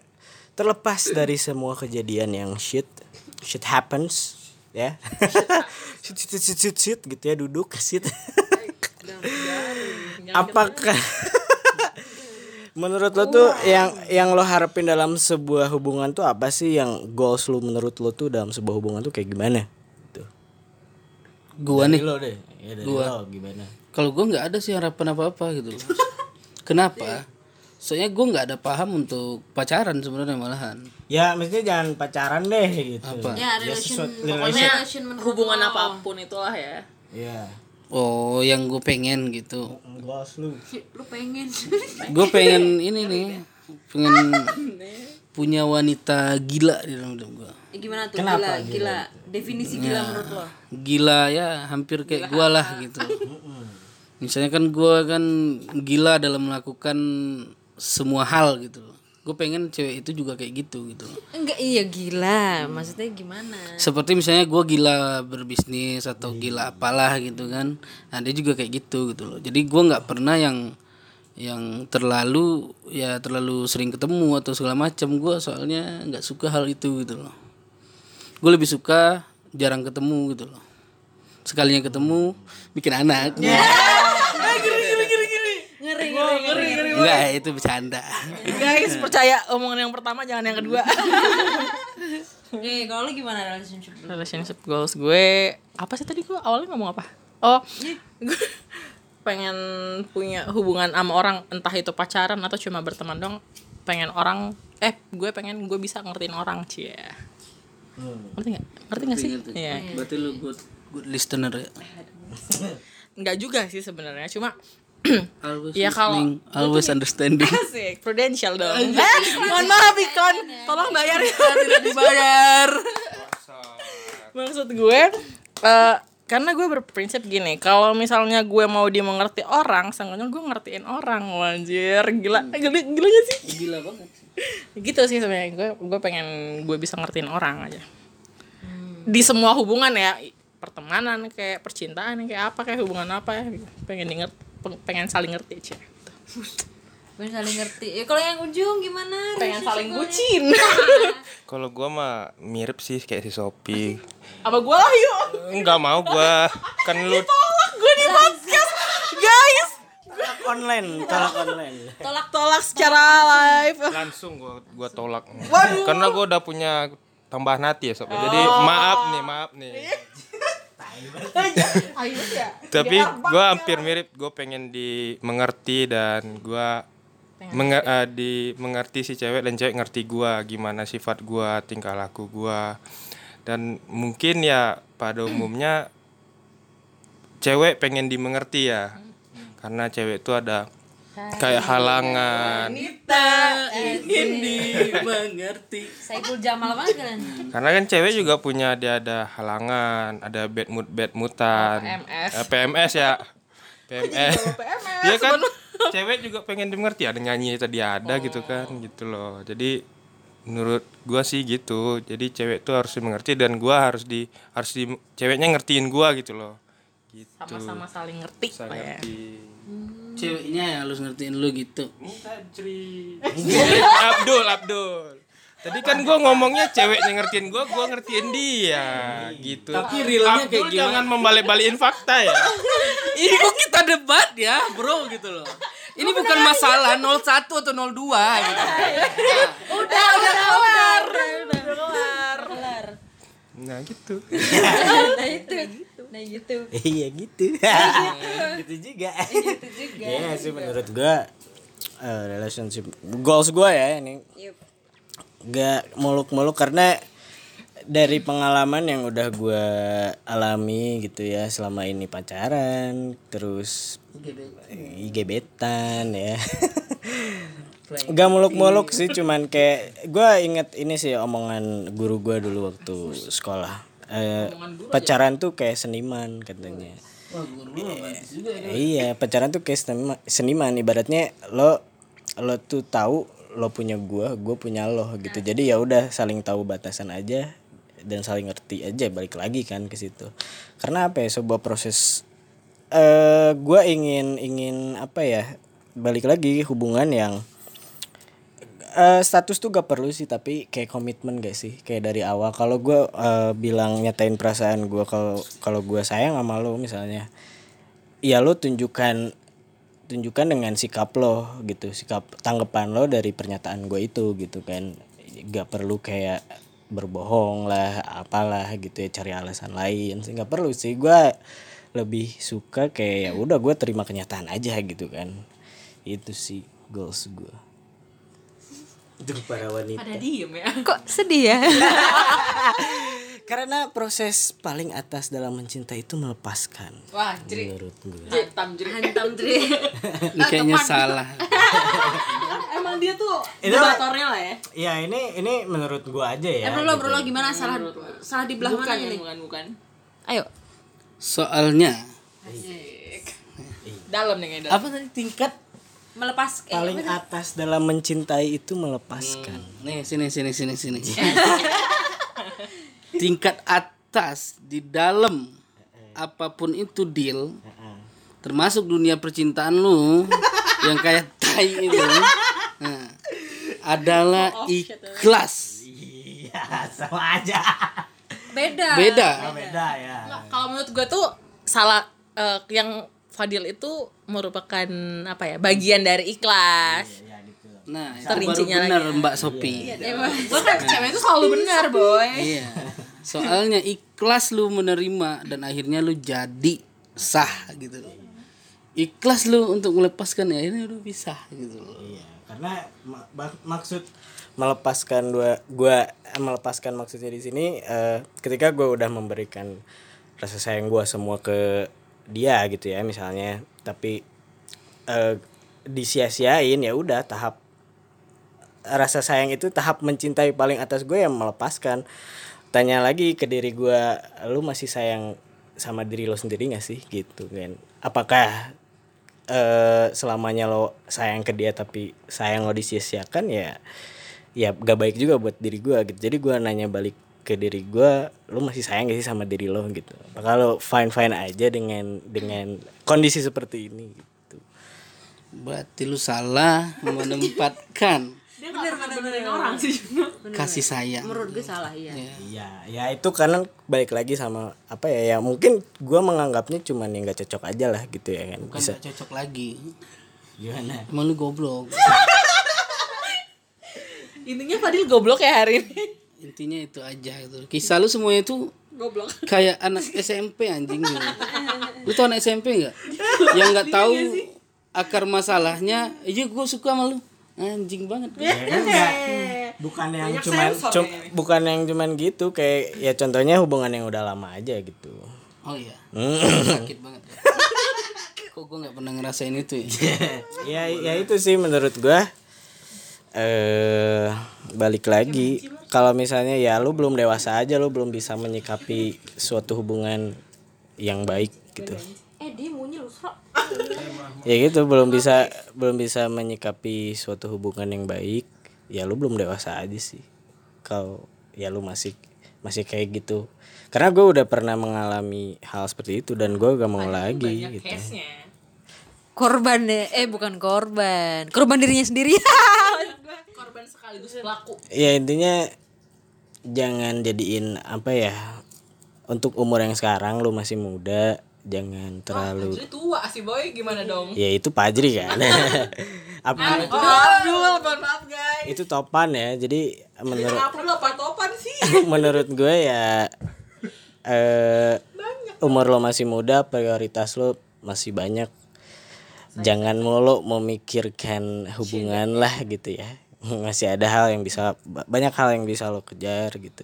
S1: terlepas dari semua kejadian yang shit shit happens ya shit shit shit shit, shit gitu ya duduk shit apakah menurut lo tuh yang yang lo harapin dalam sebuah hubungan tuh apa sih yang goals lo menurut lo tuh dalam sebuah hubungan tuh kayak gimana? Tuh.
S3: Gua nih.
S1: lo deh. Ya dari lo gimana?
S3: Kalau gua nggak ada sih harapan apa apa gitu loh. kenapa? Soalnya gua nggak ada paham untuk pacaran sebenarnya malahan.
S1: Ya maksudnya jangan pacaran deh gitu.
S3: Apa?
S2: ya relation
S1: sesuatu-
S2: pokoknya relation menurut
S4: hubungan
S2: apa
S4: pun itulah ya.
S1: Ya
S3: oh yang gue pengen gitu.
S1: Goals lu
S2: lu pengen.
S3: Gue pengen ini nih. Pengen punya wanita gila di dalam hidup gue
S2: Ya, gimana tuh? Gila, gila? definisi gila menurut lo
S3: gila ya hampir kayak gue lah gitu. Misalnya kan gue kan gila dalam melakukan semua hal gitu loh gue pengen cewek itu juga kayak gitu gitu. Loh
S2: enggak iya gila. Maksudnya gimana?
S3: Seperti misalnya gue gila berbisnis atau gila apalah gitu kan. Nah dia juga kayak gitu gitu loh. Jadi gue nggak pernah yang yang terlalu ya terlalu sering ketemu atau segala macam gue soalnya nggak suka hal itu gitu loh. Gue lebih suka jarang ketemu gitu loh. Sekalinya ketemu bikin anak.
S2: Ngeri
S3: Enggak, itu bercanda.
S4: guys percaya omongan yang pertama jangan yang kedua.
S2: Eh kalau lu gimana relationship lu?
S4: relationship goals gue apa sih tadi gue awalnya ngomong apa? Oh gue pengen punya hubungan sama orang entah itu pacaran atau cuma berteman dong pengen orang eh gue pengen gue bisa ngertiin orang cie. Ngerti nggak? Ngerti nggak sih? iya.
S3: Berarti lu good good listener ya.
S4: nggak juga sih sebenarnya cuma
S3: always
S4: Ya, kalau-
S3: always understanding
S4: Asik, prudential dong. Eh, mohon maaf Ikon, tolong bayar ya. Tidak dibayar. Maksud gue, eh, karena gue berprinsip gini, kalau misalnya gue mau dimengerti orang, seenggaknya gue ngertiin orang, anjir, gila, gila, gila gak sih?
S3: gila banget
S4: Gitu sih sebenarnya, gue, gue pengen gue bisa ngertiin orang aja. Di semua hubungan ya, pertemanan kayak percintaan kayak apa kayak hubungan apa ya, pengen dinger, pengen saling ngerti aja.
S2: Gue saling ngerti. Ya kalau yang ujung gimana?
S4: Pengen saling bucin.
S5: Kalau gua mah mirip sih kayak si Sopi.
S4: apa gue lah yuk
S5: Enggak mau gua kan lu
S4: tolak gue di podcast guys
S1: Tolak online, tolak online.
S4: tolak tolak secara live
S5: langsung gua gua tolak. Karena gua udah punya tambahan hati ya sob. Jadi maaf nih, maaf nih.
S4: ya
S5: Tapi gua hampir mirip, gua pengen dimengerti dan gua menger- eh, di mengerti si cewek dan cewek ngerti gua gimana sifat gua, tingkah laku gua. Dan mungkin ya pada umumnya cewek pengen dimengerti ya. Karena cewek itu ada kayak halangan.
S3: ingin dimengerti
S2: Saiful Jamal banget kalian.
S5: Karena kan cewek juga punya dia ada halangan, ada bad mood bad moodan.
S4: PMS.
S5: Eh, PMS ya. PMS. Iya kan cewek juga pengen dimengerti ada nyanyi tadi ada gitu kan gitu loh. Jadi menurut gua sih gitu. Jadi cewek tuh harus dimengerti dan gua harus di harus di ceweknya ngertiin gua gitu loh. Gitu.
S4: sama-sama saling ngerti ya
S5: ngerti.
S3: Ceweknya yang harus ngertiin lu gitu
S5: Abdul, Abdul. Tadi kan gua ngomongnya ceweknya ngertiin gua, gua ngertiin dia gitu.
S3: Tapi realnya kayak
S5: Abdul
S3: gimana?
S5: jangan membalik-balikin fakta ya.
S3: ini kok kita debat ya bro gitu loh ini bukan masalah 01 atau 02 gitu
S2: Udah, udah kelar. Udah kelar.
S5: Nah gitu.
S2: Nah itu. Nah gitu.
S1: Iya gitu. gitu juga.
S2: Gitu juga.
S1: Iya sih menurut gua eh, relationship goals gua ya ini
S2: Yup.
S1: gak muluk-muluk karena dari pengalaman yang udah gua alami gitu ya selama ini pacaran terus gebetan ya gak muluk-muluk sih cuman kayak gua inget ini sih omongan guru gua dulu waktu sekolah Eh, pacaran tuh kayak seniman katanya. Iya pacaran tuh kayak seniman, seniman. Ibaratnya lo lo tuh tahu lo punya gua gua punya lo gitu. Jadi ya udah saling tahu batasan aja dan saling ngerti aja balik lagi kan ke situ. Karena apa ya sebuah proses eh gua ingin ingin apa ya balik lagi hubungan yang eh status tuh gak perlu sih tapi kayak komitmen gak sih? Kayak dari awal. Kalau gue bilang nyatain perasaan gue kalau kalau gue sayang sama lo misalnya ya lo tunjukkan tunjukkan dengan sikap lo gitu sikap tanggapan lo dari pernyataan gue itu gitu kan. Gak perlu kayak berbohong lah apalah gitu ya cari alasan lain sih nggak perlu sih. Gue lebih suka kayak ya udah gue terima kenyataan aja gitu kan. Itu sih goals gue untuk para wanita.
S4: Ada diem ya.
S2: Kok sedih ya?
S1: karena proses paling atas dalam mencintai itu melepaskan.
S4: Wah jadi
S1: menurut gue
S4: hantam jadi
S2: Hantam Dri.
S3: ini kayaknya salah.
S4: Emang dia tuh motornya lah ya?
S1: Ya ini ini menurut gue aja ya.
S2: Eh bro lo bro lo gimana? Salah salah di belah mana
S4: bukan
S2: ini?
S4: bukan bukan.
S2: Ayo.
S3: soalnya
S4: dalam nih kayak dalam.
S3: Apa tadi? Tingkat
S2: Melepas eh,
S1: paling
S2: apa sih?
S1: atas dalam mencintai itu melepaskan.
S3: Nih sini sini sini sini. Tingkat atas di dalam apa pun itu deal termasuk dunia percintaan lu yang kayak tai itu nah, adalah ikhlas.
S1: Iya sama aja.
S2: Beda.
S3: beda.
S1: Beda ya.
S4: Nggak, kalau menurut gue tuh salah eh, yang Fadil itu merupakan apa ya bagian dari ikhlas.
S3: Nah itu baru
S4: Terincinya
S3: benar
S4: lagi.
S3: mbak Sopi
S4: Emang. Gue kan cewek itu selalu benar boy.
S3: Iya. Soalnya ikhlas lu menerima dan akhirnya lu jadi sah gitu. Loh ikhlas lu untuk melepaskan ya ini udah bisa gitu. Loh
S1: Iya, karena ma- bak- maksud melepaskan dua gua melepaskan maksudnya di sini eh, ketika gua udah memberikan rasa sayang gua semua ke dia gitu ya misalnya. Tapi eh, disia-siain ya udah tahap rasa sayang itu tahap mencintai paling atas gue yang melepaskan. Tanya lagi ke diri gue lu masih sayang sama diri lo sendiri gak sih? Gitu kan. Apakah eh selamanya lo sayang ke dia tapi sayang lo disia-siakan ya ya gak baik juga buat diri gue gitu. Jadi gue nanya balik ke diri gue lu masih sayang gak sih sama diri lo gitu apakah lo fine fine aja dengan dengan kondisi seperti ini gitu
S3: Berarti lu salah menempatkan
S2: bener bener bener orang sih
S3: kasih sayang.
S2: menurut gue salah iya
S1: Iya, ya itu karena balik lagi sama apa ya ya mungkin gua menganggapnya cuman yang gak cocok aja lah gitu ya kan
S3: Bukan
S1: bisa
S3: gak cocok lagi.
S1: gimana
S3: Emang lu goblok.
S4: Intinya Fadil goblok ya hari ini.
S3: Intinya itu aja gitu. Kisah lu semuanya itu
S4: Goblok.
S3: kayak anak SMP anjing gitu. Lu tau anak SMP nggak? Yang nggak tahu akar masalahnya, iya gue suka sama lu. Anjing banget.
S1: ya kan nggak bukan yang cuman cum- bukan yang cuman gitu kayak ya contohnya hubungan yang udah lama aja gitu
S3: Oh iya.
S1: Hmm.
S3: Sakit banget. Ya. Kok gue nggak pernah ngerasain itu ya?
S1: ya ya itu sih menurut gua eh balik lagi kalau misalnya ya lu belum dewasa aja lu belum bisa menyikapi suatu hubungan yang baik gitu.
S2: Eh dia lu
S1: ya gitu belum bisa belum bisa menyikapi suatu hubungan yang baik ya lu belum dewasa aja sih. Kalau ya lu masih masih kayak gitu. Karena gue udah pernah mengalami hal seperti itu dan gue gak mau lagi gitu.
S4: Case-nya.
S2: korban ya eh bukan korban. Korban dirinya sendiri.
S4: Korban sekaligus pelaku.
S1: ya intinya jangan jadiin apa ya untuk umur yang sekarang lu masih muda jangan terlalu
S4: Jadi tua sih boy. Gimana dong?
S1: ya itu pajri kan? Apa?
S4: Oh Abdul, maaf guys.
S1: itu topan ya jadi menurut
S4: apa topan sih?
S1: menurut gue ya eh umur lo masih muda prioritas lo masih banyak. Jangan mulu memikirkan hubungan lah gitu ya masih ada hal yang bisa ba- banyak hal yang bisa lo kejar gitu.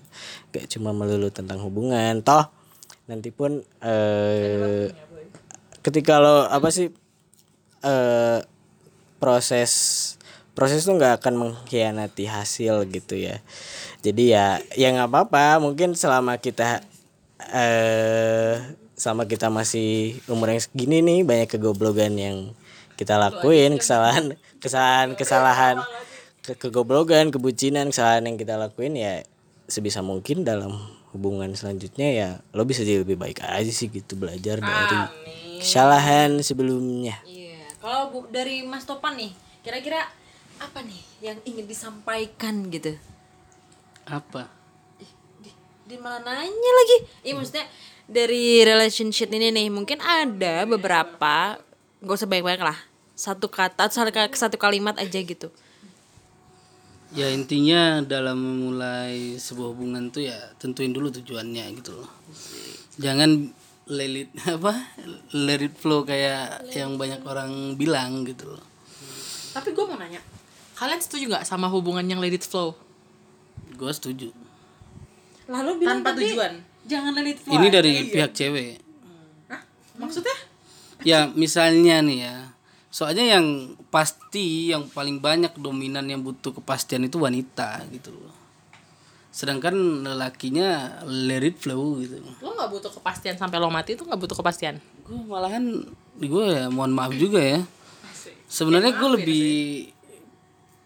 S1: Gak cuma melulu tentang hubungan. Toh nanti pun eh ketika lo apa sih eh proses proses tuh nggak akan mengkhianati hasil gitu ya. Jadi ya ya nggak apa-apa. Mungkin selama kita eh sama kita masih umur yang segini nih banyak kegoblogan yang kita lakuin kesalahan kesalahan kesalahan ke kegoblogan kebucinan kesalahan yang kita lakuin ya sebisa mungkin dalam hubungan selanjutnya ya lo bisa jadi lebih baik aja sih gitu belajar dari kesalahan sebelumnya
S2: Iya, kalau bu- dari Mas Topan nih, kira-kira apa nih yang ingin disampaikan gitu?
S3: Apa?
S2: Di, di mana nanya lagi? Iya maksudnya dari relationship ini nih mungkin ada beberapa gak usah banyak-banyak lah satu kata satu kalimat aja gitu.
S3: Ya intinya dalam memulai sebuah hubungan tuh ya tentuin dulu tujuannya gitu loh. Jangan let it apa let it flow kayak yang banyak orang bilang gitu loh.
S4: Tapi gue mau nanya, kalian setuju nggak sama hubungan yang let it flow?
S3: Gue setuju.
S2: Lalu bilang
S4: Tanpa
S2: tadi,
S4: tujuan.
S2: Jangan let it flow.
S3: Ini dari pihak cewek.
S4: Maksudnya?
S3: Ya misalnya nih ya. Soalnya yang pasti yang paling banyak dominan yang butuh kepastian itu wanita gitu loh. Sedangkan lelakinya let it flow gitu.
S4: Lo nggak butuh kepastian sampai lo mati itu nggak butuh kepastian.
S3: gue malahan gue ya mohon maaf juga ya sebenarnya gue lebih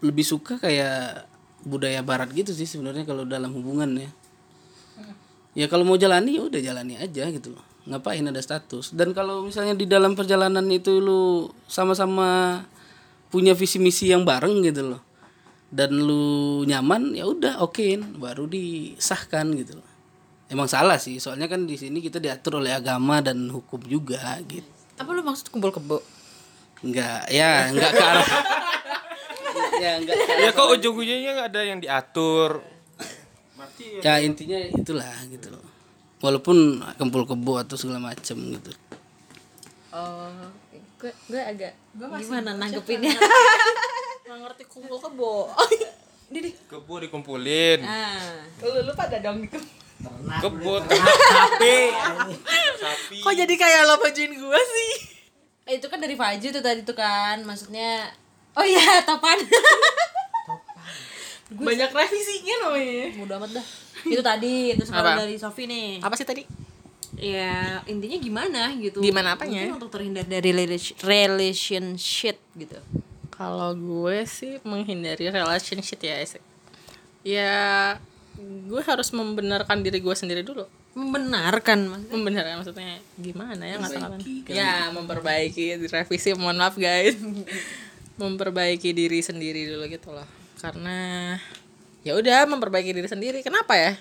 S3: lebih suka kayak budaya barat gitu sih sebenarnya kalau dalam hubungan ya ya kalau mau jalani ya udah jalani aja gitu loh ngapain ada status dan kalau misalnya di dalam perjalanan itu lu sama-sama punya visi misi yang bareng gitu loh dan lu nyaman ya udah okein baru disahkan gitu loh emang salah sih soalnya kan di sini kita diatur oleh agama dan hukum juga gitu
S2: Apa lu maksud kumpul kebo?
S3: Enggak, ya enggak ke arah. ya enggak.
S5: Ya kok ujung-ujungnya nggak ada yang diatur.
S3: Ya intinya itulah gitu loh. Walaupun kumpul kebo atau segala macem gitu.
S2: Oh, gue gue agak gimana nanggepinnya?
S4: Nggak ngerti kumpul kebo.
S2: Didi.
S5: Kebo dikumpulin.
S2: Ah.
S4: Lu lu pada dong.
S5: Kebo
S1: tapi
S4: Kok jadi kayak lo bajuin gue sih?
S2: Eh, itu kan dari Fajri tuh tadi tuh kan maksudnya oh iya topan
S4: Banyak revisinya namanya.
S2: Mudah amat dah itu tadi terus kalau dari Sofi nih
S4: Apa sih tadi?
S2: ya intinya gimana gitu
S4: Gimana apanya?
S2: Mungkin untuk terhindar dari relation- relationship gitu
S4: Kalau gue sih menghindari relationship ya, Esek. Ya gue harus membenarkan diri gue sendiri dulu.
S2: membenarkan Mas.
S4: Membenarkan maksudnya gimana ya ngatakan? Ya memperbaiki, direvisi. Mohon maaf guys. memperbaiki diri sendiri dulu gitu loh. Karena ya udah memperbaiki diri sendiri. Kenapa ya?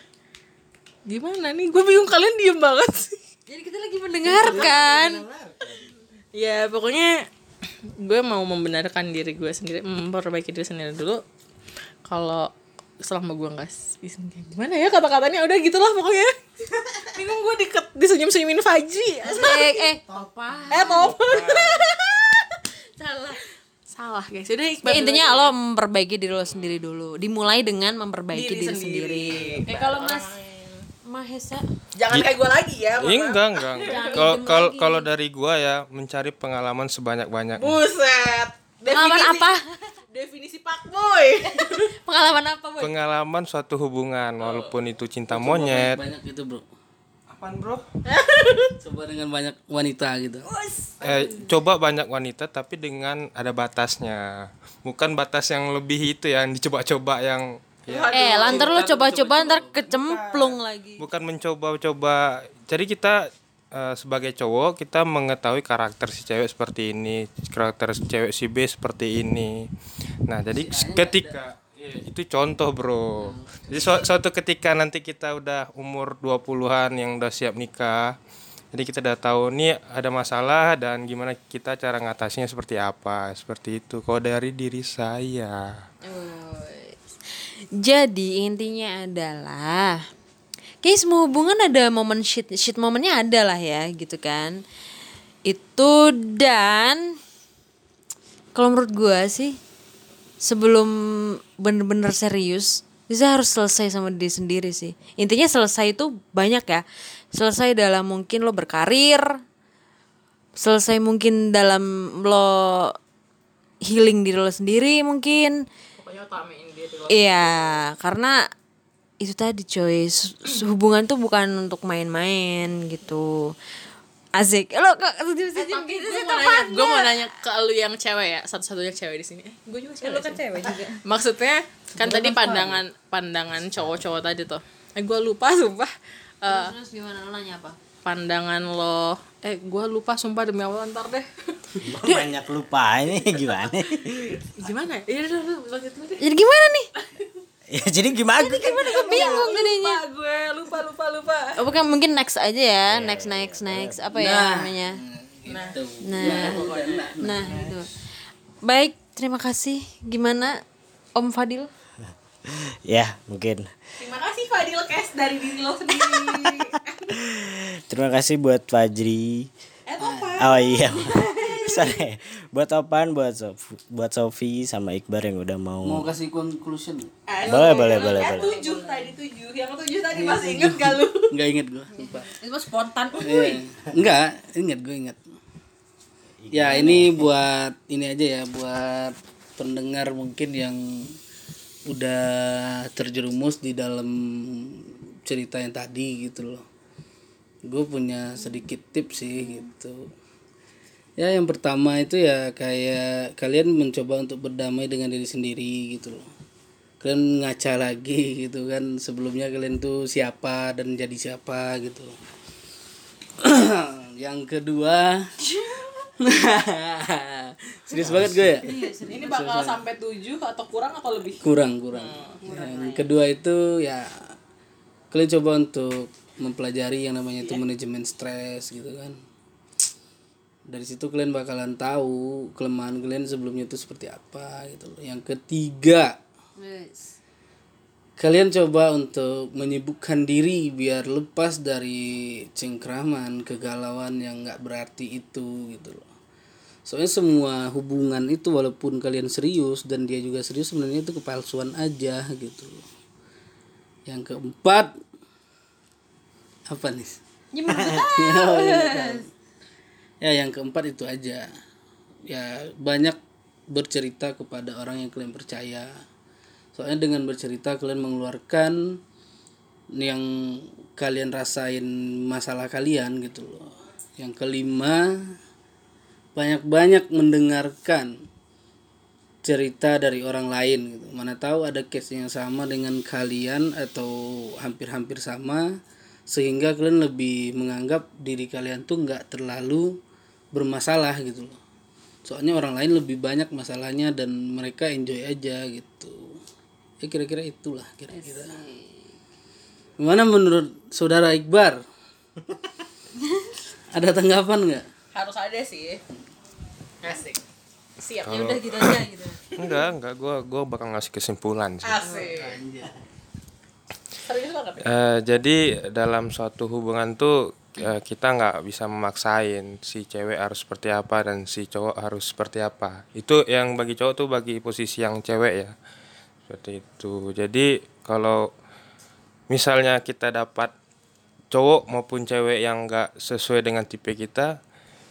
S4: Gimana nih? Gue bingung kalian diem banget sih.
S2: jadi kita lagi mendengarkan.
S4: Ya pokoknya gue mau membenarkan diri gue sendiri memperbaiki diri sendiri dulu. Kalau selama gue nggak gimana ya kata-katanya? Udah gitulah pokoknya. Bingung gue diket disenyum senyumin Fajri
S2: eh eh. Topan
S4: eh top
S2: salah
S4: salah guys udah
S2: Ya, intinya lo memperbaiki diri lo sendiri dulu dimulai dengan memperbaiki diri, sendiri. Eh kalau Mas Mahesa
S4: jangan kayak gue lagi ya
S5: Ih, enggak enggak enggak. Kalau kalau kalau dari gua ya mencari pengalaman sebanyak-banyak.
S4: buset
S2: pengalaman apa?
S4: definisi pak boy
S2: Pengalaman apa, Boy?
S5: Pengalaman suatu hubungan walaupun itu cinta monyet.
S3: banyak gitu bro
S5: Apaan, Bro?
S3: coba dengan banyak wanita gitu
S5: Eh, coba banyak wanita tapi dengan ada batasnya. Bukan batas yang lebih itu yang dicoba-coba yang ya
S2: Eh, lantar lo coba-coba ntar kecemplung lagi.
S5: bukan mencoba-coba. Jadi kita eh, sebagai cowok kita mengetahui karakter si cewek seperti ini, karakter si cewek si B seperti ini. Nah, jadi ketika Iya, itu contoh, Bro. Jadi su- suatu ketika nanti kita udah umur 20-an yang udah siap nikah. Jadi kita udah tahu nih ada masalah dan gimana kita cara ngatasinya seperti apa. Seperti itu. Kalau dari diri saya.
S2: Jadi intinya adalah kayak semua hubungan ada momen shit shit momennya ada lah ya gitu kan. Itu dan kalau menurut gua sih sebelum bener-bener serius bisa harus selesai sama diri sendiri sih. Intinya selesai itu banyak ya. Selesai dalam mungkin lo berkarir, selesai mungkin dalam lo healing diri lo sendiri mungkin. Iya, karena itu tadi coy, hubungan tuh bukan untuk main-main gitu. Asik. Lo kok gitu sih
S4: gue mau nanya, gue mau nanya ke lu yang cewek ya satu-satunya cewek di sini. Eh, gue juga cewek.
S2: Lo kan cewek juga.
S4: Maksudnya kan tadi pandangan pandangan cowok-cowok tadi tuh. Eh gue lupa sumpah. Eh,
S2: Terus gimana lo nanya apa?
S4: pandangan lo eh gue lupa sumpah demi Allah ntar deh
S1: banyak lupa ini gimana?
S4: gimana ya iya lu lanjut deh
S2: Jadi gimana nih?
S1: ya jadi gimana?
S2: Gimana gue bingung jadinya.
S4: lupa gue lupa lupa lupa
S2: Oh, bukan mungkin next aja ya, next next next apa ya namanya?
S3: gitu
S2: Nah, nah itu. Baik, terima kasih. Gimana Om Fadil?
S1: ya mungkin.
S4: terima kasih Fadil Cash dari diri lo sendiri
S1: Terima kasih buat Fajri.
S4: eh apa
S1: Oh iya. Sorry. Buat Opan, buat Sof buat Sofi sama Iqbar yang udah mau.
S3: mau kasih conclusion
S1: Boleh, boleh, boleh, boleh.
S4: tujuh tadi tujuh yang tujuh tadi masih inget gak lu
S3: nggak inget gue sumpah
S2: Itu spontan.
S3: Iya. Enggak, ingat gue ingat. Ya ini buat ini aja ya buat pendengar mungkin yang udah terjerumus di dalam cerita yang tadi gitu loh. Gue punya sedikit tips sih gitu. Ya yang pertama itu ya kayak kalian mencoba untuk berdamai dengan diri sendiri gitu loh. Kalian ngaca lagi gitu kan sebelumnya kalian tuh siapa dan jadi siapa gitu. yang kedua serius banget gue ya?
S4: Ini bakal sampai tujuh atau kurang atau lebih?
S3: Kurang kurang. Yang kedua itu ya kalian coba untuk mempelajari yang namanya itu manajemen stres gitu kan dari situ kalian bakalan tahu kelemahan kalian sebelumnya itu seperti apa gitu loh. Yang ketiga kalian coba untuk menyibukkan diri biar lepas dari cengkraman kegalauan yang nggak berarti itu gitu loh. Soalnya semua hubungan itu walaupun kalian serius dan dia juga serius sebenarnya itu kepalsuan aja gitu loh. Yang keempat apa nih? Oh, iya, kan. Ya yang keempat itu aja. Ya banyak bercerita kepada orang yang kalian percaya. Soalnya dengan bercerita kalian mengeluarkan yang kalian rasain masalah kalian gitu loh. Yang kelima banyak-banyak mendengarkan cerita dari orang lain gitu. Mana tahu ada case yang sama dengan kalian atau hampir-hampir sama sehingga kalian lebih menganggap diri kalian tuh nggak terlalu bermasalah gitu loh. Soalnya orang lain lebih banyak masalahnya dan mereka enjoy aja gitu. Ya kira-kira itulah kira-kira. Gimana menurut saudara Iqbar? ada tanggapan nggak?
S4: Harus ada sih. Asik. Siap.
S2: Ya udah gitu aja gitu.
S5: Enggak, enggak. Gue gua bakal ngasih kesimpulan sih.
S4: Asik. Serius banget.
S5: Eh, jadi dalam suatu hubungan tuh kita nggak bisa memaksain si cewek harus seperti apa dan si cowok harus seperti apa. Itu yang bagi cowok tuh bagi posisi yang cewek ya. Seperti itu. Jadi kalau misalnya kita dapat cowok maupun cewek yang nggak sesuai dengan tipe kita,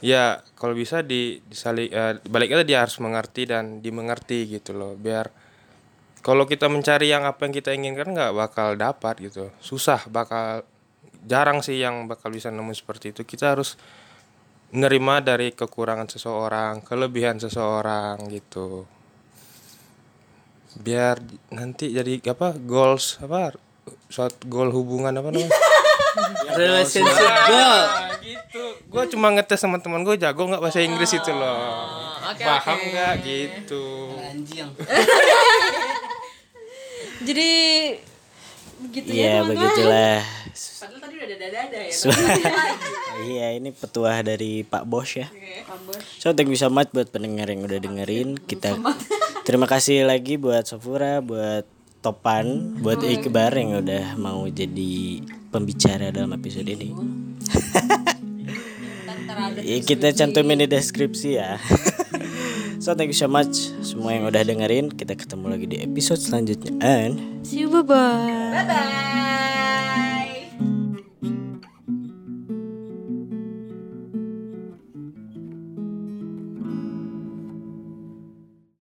S5: ya kalau bisa di disali eh, baliknya dia harus mengerti dan dimengerti gitu loh. Biar kalau kita mencari yang apa yang kita inginkan nggak bakal dapat gitu susah bakal jarang sih yang bakal bisa nemu seperti itu. Kita harus menerima dari kekurangan seseorang kelebihan seseorang gitu. Biar nanti jadi apa goals apa suatu goal hubungan apa namanya?
S3: Relationship goal.
S5: Nah, gitu. Gue cuma ngetes sama teman gue jago nggak bahasa Inggris itu loh.
S4: Oke,
S5: paham
S4: oke.
S5: nggak? Gitu.
S3: Anjing.
S2: Jadi begitu ya
S1: Iya
S2: teman-teman.
S1: begitulah.
S4: Padahal tadi udah dada-dada ya.
S1: Iya ini petuah dari Pak Bos ya. So thank you so much buat pendengar yang udah dengerin. Kita terima kasih lagi buat Sofura, buat Topan, buat Iqbar yang udah mau jadi pembicara dalam episode ini. Iya, kita cantumin di deskripsi ya. So thank you so much semua yang udah dengerin. Kita ketemu lagi di episode selanjutnya and
S2: See you bye bye.
S4: Bye.